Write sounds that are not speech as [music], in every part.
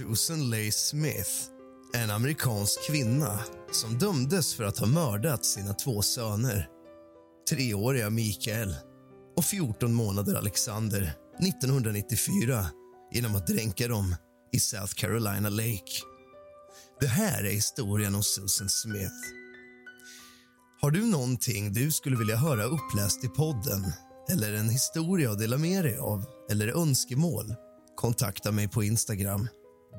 Susan Leigh Smith, en amerikansk kvinna som dömdes för att ha mördat sina två söner. Treåriga Mikael och 14 månader Alexander 1994 genom att dränka dem i South Carolina Lake. Det här är historien om Susan Smith. Har du någonting du skulle vilja höra uppläst i podden eller en historia att dela med dig av eller önskemål? Kontakta mig på Instagram.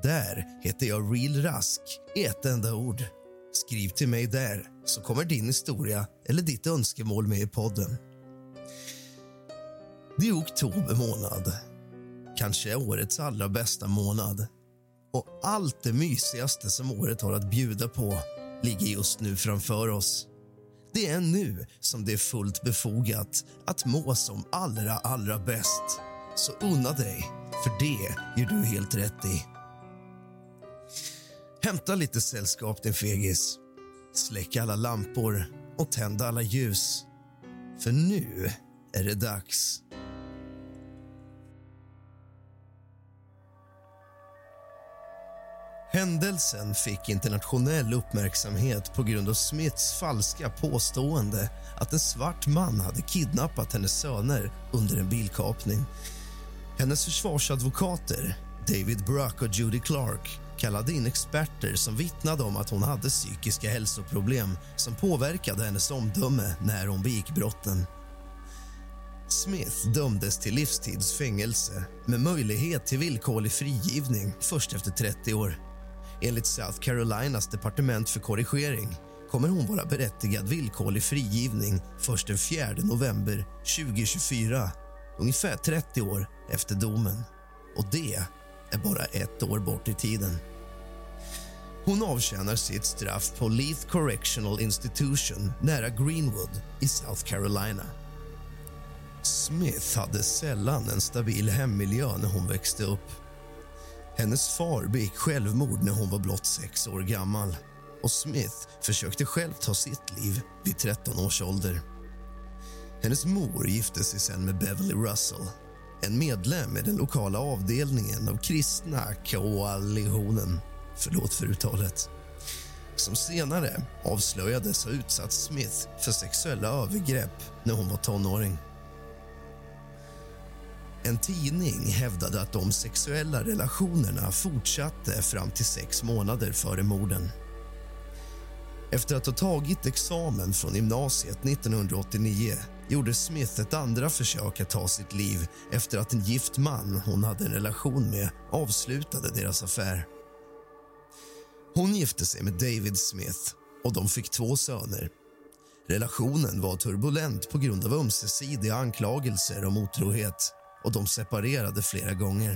Där heter jag Real Rask i ett enda ord. Skriv till mig där så kommer din historia eller ditt önskemål med i podden. Det är oktober månad. Kanske årets allra bästa månad. Och allt det mysigaste som året har att bjuda på ligger just nu framför oss. Det är nu som det är fullt befogat att må som allra, allra bäst. Så unna dig, för det gör du helt rätt i. Hämta lite sällskap, din fegis. Släck alla lampor och tänd alla ljus. För nu är det dags. Händelsen fick internationell uppmärksamhet på grund av Smiths falska påstående att en svart man hade kidnappat hennes söner under en bilkapning. Hennes försvarsadvokater, David Bruck och Judy Clark kallade in experter som vittnade om att hon hade psykiska hälsoproblem som påverkade hennes omdöme när hon begick brotten. Smith dömdes till livstidsfängelse med möjlighet till villkorlig frigivning först efter 30 år. Enligt South Carolinas departement för korrigering kommer hon vara berättigad villkorlig frigivning först den 4 november 2024 ungefär 30 år efter domen. Och det är bara ett år bort i tiden. Hon avtjänar sitt straff på Leith Correctional Institution nära Greenwood i South Carolina. Smith hade sällan en stabil hemmiljö när hon växte upp. Hennes far begick självmord när hon var blott sex år gammal och Smith försökte själv ta sitt liv vid 13 års ålder. Hennes mor gifte sig sen med Beverly Russell en medlem i den lokala avdelningen av kristna koalitionen förlåt för uttalet som senare avslöjades ha utsatt Smith för sexuella övergrepp när hon var tonåring. En tidning hävdade att de sexuella relationerna fortsatte fram till sex månader före morden. Efter att ha tagit examen från gymnasiet 1989 gjorde Smith ett andra försök att ta sitt liv efter att en gift man hon hade en relation med avslutade deras affär. Hon gifte sig med David Smith och de fick två söner. Relationen var turbulent på grund av ömsesidiga anklagelser om otrohet och de separerade flera gånger.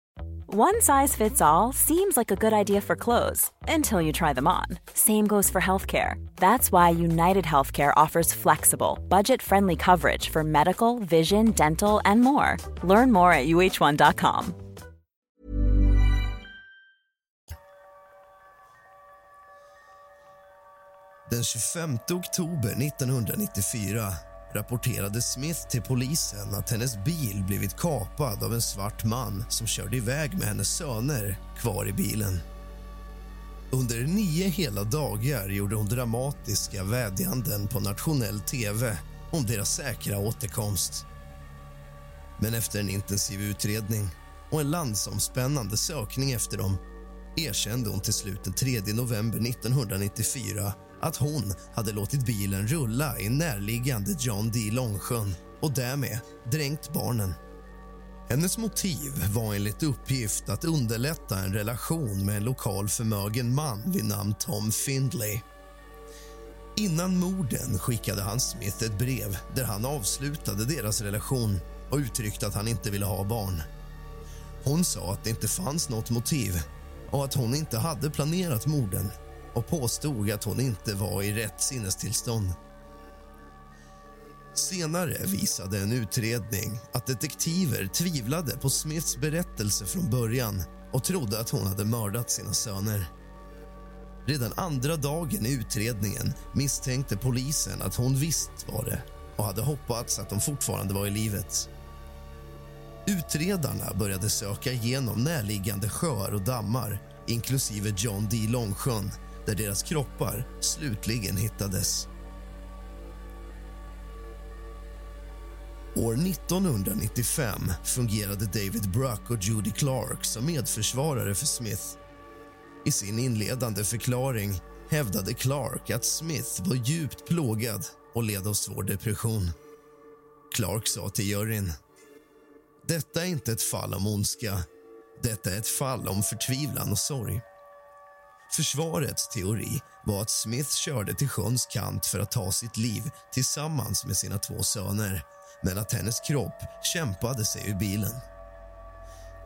One size fits all seems like a good idea for clothes until you try them on. Same goes for healthcare. That's why United Healthcare offers flexible, budget friendly coverage for medical, vision, dental, and more. Learn more at uh1.com. Den 25 oktober 1994 rapporterade Smith till polisen att hennes bil blivit kapad av en svart man som körde iväg med hennes söner kvar i bilen. Under nio hela dagar gjorde hon dramatiska vädjanden på nationell tv om deras säkra återkomst. Men efter en intensiv utredning och en landsomspännande sökning efter dem erkände hon till slut den 3 november 1994 att hon hade låtit bilen rulla i närliggande John D. Långsjön och därmed dränkt barnen. Hennes motiv var enligt uppgift att underlätta en relation med en lokal förmögen man vid namn Tom Findlay. Innan morden skickade han Smith ett brev där han avslutade deras relation och uttryckte att han inte ville ha barn. Hon sa att det inte fanns något motiv och att hon inte hade planerat morden och påstod att hon inte var i rätt sinnestillstånd. Senare visade en utredning att detektiver tvivlade på Smiths berättelse från början och trodde att hon hade mördat sina söner. Redan andra dagen i utredningen misstänkte polisen att hon visst var det och hade hoppats att de fortfarande var i livet. Utredarna började söka igenom närliggande sjöar och dammar inklusive John D. Långsjön där deras kroppar slutligen hittades. År 1995 fungerade David Bruck och Judy Clark som medförsvarare för Smith. I sin inledande förklaring hävdade Clark att Smith var djupt plågad och led av svår depression. Clark sa till juryn detta är inte ett fall om ondska. Detta är ett fall om förtvivlan och sorg. Försvarets teori var att Smith körde till sjöns kant för att ta sitt liv tillsammans med sina två söner men att hennes kropp kämpade sig ur bilen.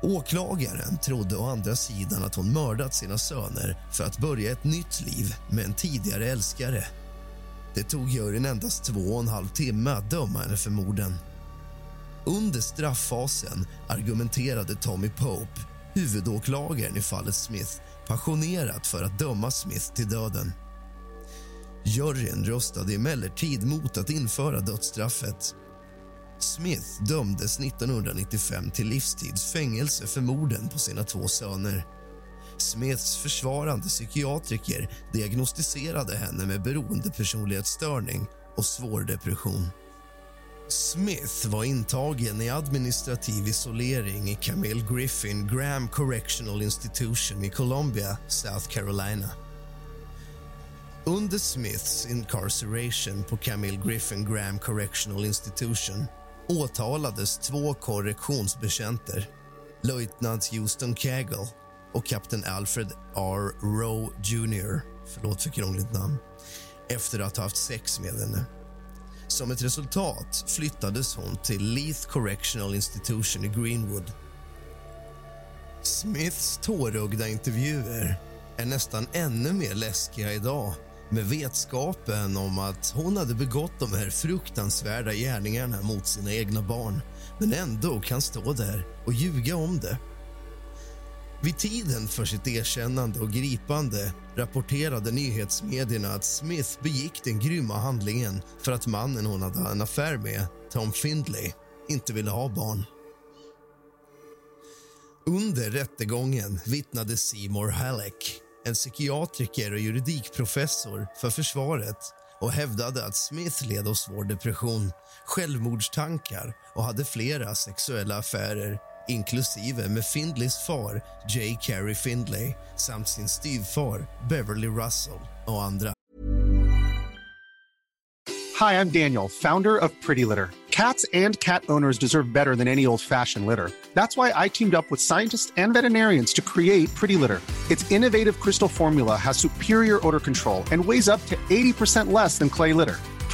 Åklagaren trodde å andra sidan att hon mördat sina söner för att börja ett nytt liv med en tidigare älskare. Det tog juryn endast två och en halv timme att döma henne för morden. Under strafffasen argumenterade Tommy Pope, huvudåklagaren i fallet Smith passionerat för att döma Smith till döden. Juryn röstade emellertid mot att införa dödsstraffet. Smith dömdes 1995 till livstids fängelse för morden på sina två söner. Smiths försvarande psykiatriker diagnostiserade henne med beroendepersonlighetsstörning och svår depression. Smith var intagen i administrativ isolering i Camille Griffin Graham Correctional Institution i Columbia, South Carolina. Under Smiths incarceration på Camille Griffin Graham Correctional Institution åtalades två korrektionsbetjänter, löjtnant Houston Cagle och kapten Alfred R. Rowe Jr. Förlåt för krångligt namn. Efter att ha haft sex med henne. Som ett resultat flyttades hon till Leith Correctional Institution i Greenwood. Smiths tårögda intervjuer är nästan ännu mer läskiga idag med vetskapen om att hon hade begått de här fruktansvärda gärningarna mot sina egna barn men ändå kan stå där och ljuga om det. Vid tiden för sitt erkännande och gripande rapporterade nyhetsmedierna att Smith begick den grymma handlingen för att mannen hon hade en affär med, Tom Findlay, inte ville ha barn. Under rättegången vittnade Seymour Halleck en psykiatriker och juridikprofessor för försvaret och hävdade att Smith led av svår depression, självmordstankar och hade flera sexuella affärer inklusive med Findleys far J. Carey Findlay samt sin styvfar Beverly Russell och andra. Hi, I'm Daniel, founder of Pretty Litter. Cats and cat owners deserve better than any old-fashioned litter. That's why I teamed up with scientists and veterinarians to create Pretty Litter. Its innovative crystal formula has superior odor control and weighs up to 80% less than clay litter.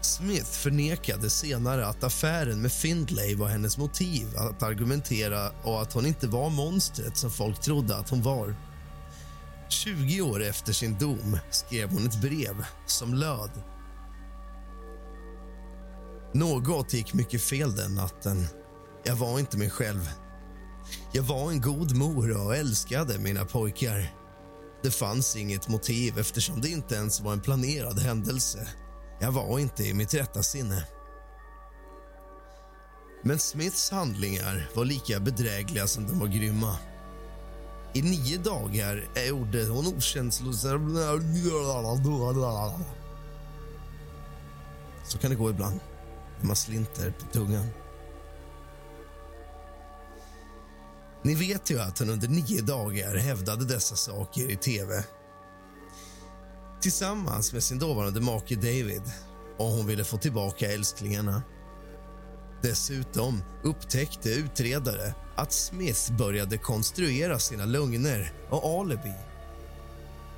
Smith förnekade senare att affären med Findlay var hennes motiv att argumentera och att hon inte var monstret som folk trodde att hon var. 20 år efter sin dom skrev hon ett brev som löd. Något gick mycket fel den natten. Jag var inte mig själv. Jag var en god mor och älskade mina pojkar. Det fanns inget motiv eftersom det inte ens var en planerad händelse. Jag var inte i mitt rätta sinne. Men Smiths handlingar var lika bedrägliga som de var grymma. I nio dagar gjorde hon okänslosam... Så kan det gå ibland, när man slinter på tungan. Ni vet ju att hon under nio dagar hävdade dessa saker i tv tillsammans med sin dåvarande make David och hon ville få tillbaka älsklingarna. Dessutom upptäckte utredare att Smith började konstruera sina lögner och alibi.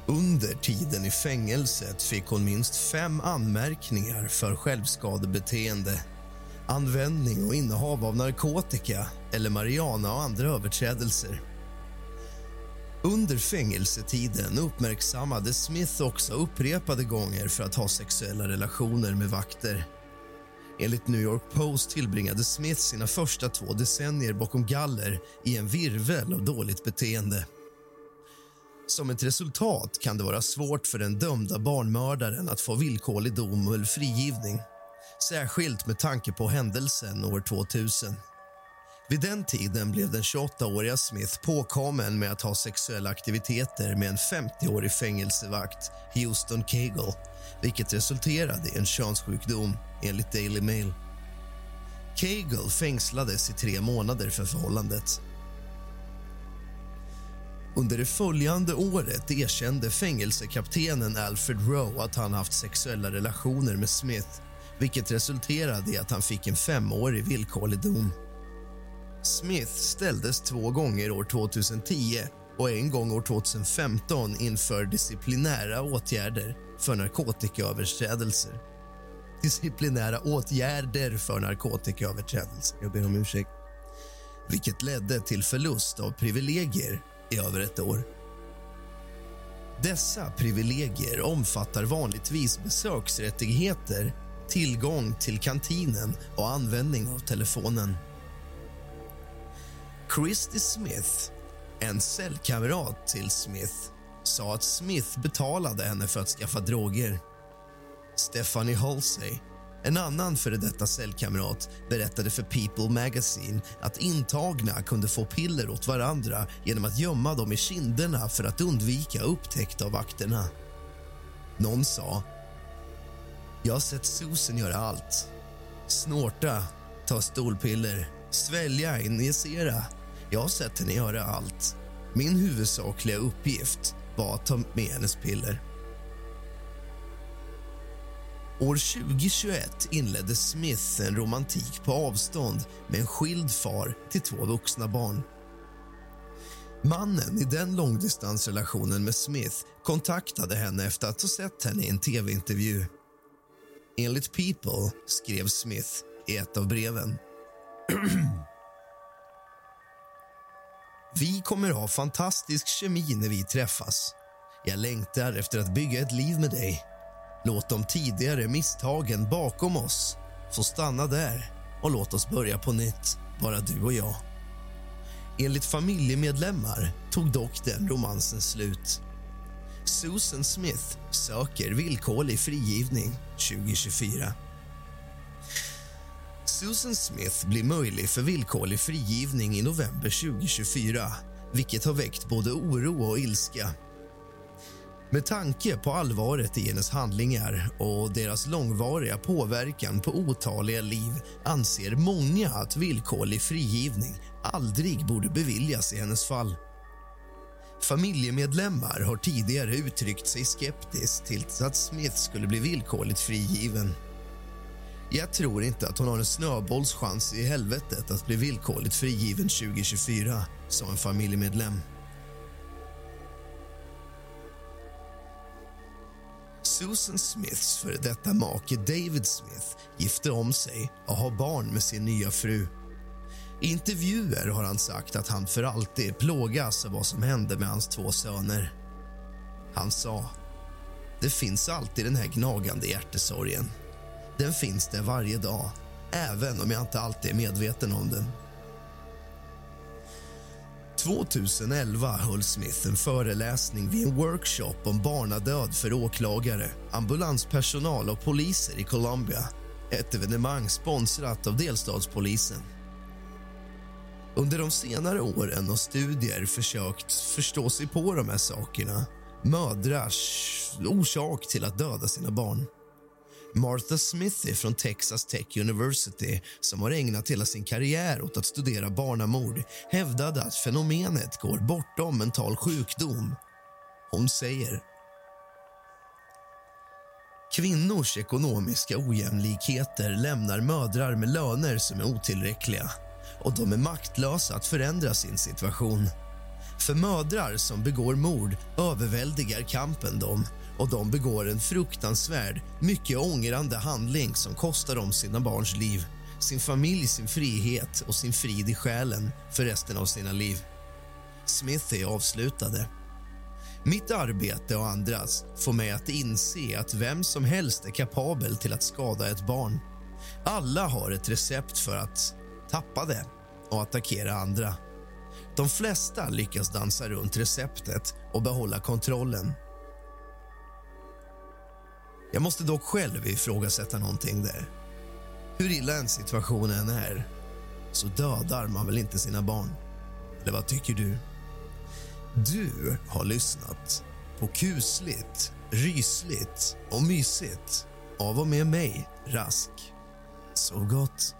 Under tiden i fängelset fick hon minst fem anmärkningar för självskadebeteende användning och innehav av narkotika eller marijuana och andra överträdelser. Under fängelsetiden uppmärksammade Smith också upprepade gånger för att ha sexuella relationer med vakter. Enligt New York Post tillbringade Smith sina första två decennier bakom galler i en virvel av dåligt beteende. Som ett resultat kan det vara svårt för den dömda barnmördaren att få villkorlig dom eller frigivning. Särskilt med tanke på händelsen år 2000. Vid den tiden blev den 28-åriga Smith påkommen med att ha sexuella aktiviteter med en 50-årig fängelsevakt, Houston Cagle vilket resulterade i en könssjukdom, enligt Daily Mail. Cagle fängslades i tre månader för förhållandet. Under det följande året erkände fängelsekaptenen Alfred Rowe att han haft sexuella relationer med Smith vilket resulterade i att han fick en femårig villkorlig dom. Smith ställdes två gånger år 2010 och en gång år 2015 inför disciplinära åtgärder för narkotikaöverträdelser. Disciplinära åtgärder för narkotikaöverträdelser. Jag ber om ursäkt. Vilket ledde till förlust av privilegier i över ett år. Dessa privilegier omfattar vanligtvis besöksrättigheter tillgång till kantinen och användning av telefonen. Christy Smith, en cellkamrat till Smith sa att Smith betalade henne för att skaffa droger. Stephanie Halsey, en annan före detta cellkamrat berättade för People Magazine att intagna kunde få piller åt varandra genom att gömma dem i kinderna för att undvika upptäckt av vakterna. Någon sa... Jag har sett Susan göra allt. Snorta, ta stolpiller, svälja, injicera. Jag har sett henne göra allt. Min huvudsakliga uppgift var att ta med hennes piller. År 2021 inledde Smith en romantik på avstånd med en skild far till två vuxna barn. Mannen i den långdistansrelationen med Smith kontaktade henne efter att ha sett henne i en tv-intervju. Enligt People skrev Smith i ett av breven. [clears throat] Vi kommer ha fantastisk kemi när vi träffas. Jag längtar efter att bygga ett liv med dig. Låt de tidigare misstagen bakom oss få stanna där och låt oss börja på nytt, bara du och jag. Enligt familjemedlemmar tog dock den romansen slut. Susan Smith söker villkorlig frigivning 2024. Susan Smith blir möjlig för villkorlig frigivning i november 2024 vilket har väckt både oro och ilska. Med tanke på allvaret i hennes handlingar och deras långvariga påverkan på otaliga liv anser många att villkorlig frigivning aldrig borde beviljas i hennes fall. Familjemedlemmar har tidigare uttryckt sig skeptiskt till att Smith skulle bli villkorligt frigiven. Jag tror inte att hon har en snöbollschans i helvetet att bli villkorligt frigiven 2024, sa en familjemedlem. Susan Smiths före detta make David Smith gifte om sig och har barn med sin nya fru. I intervjuer har han sagt att han för alltid plågas av vad som hände med hans två söner. Han sa det finns alltid den här gnagande hjärtesorgen den finns där varje dag, även om jag inte alltid är medveten om den. 2011 höll Smith en föreläsning vid en workshop om barnadöd för åklagare, ambulanspersonal och poliser i Colombia. Ett evenemang sponsrat av delstatspolisen. Under de senare åren har studier försökt förstå sig på de här sakerna mödrars orsak till att döda sina barn. Martha Smithy från Texas Tech University som har ägnat hela sin karriär åt att studera barnamord hävdade att fenomenet går bortom mental sjukdom. Hon säger Kvinnors ekonomiska ojämlikheter lämnar mödrar med löner som är otillräckliga och de är maktlösa att förändra sin situation. För mödrar som begår mord överväldigar kampen dem och de begår en fruktansvärd, mycket ångrande handling som kostar dem sina barns liv, sin familj sin frihet och sin frid i själen för resten av sina liv. Smithy avslutade. Mitt arbete och andras får mig att inse att vem som helst är kapabel till att skada ett barn. Alla har ett recept för att tappa det och attackera andra. De flesta lyckas dansa runt receptet och behålla kontrollen. Jag måste dock själv ifrågasätta någonting där. Hur illa en situation än är så dödar man väl inte sina barn? Eller vad tycker du? Du har lyssnat på kusligt, rysligt och mysigt av och med mig, Rask. Så gott.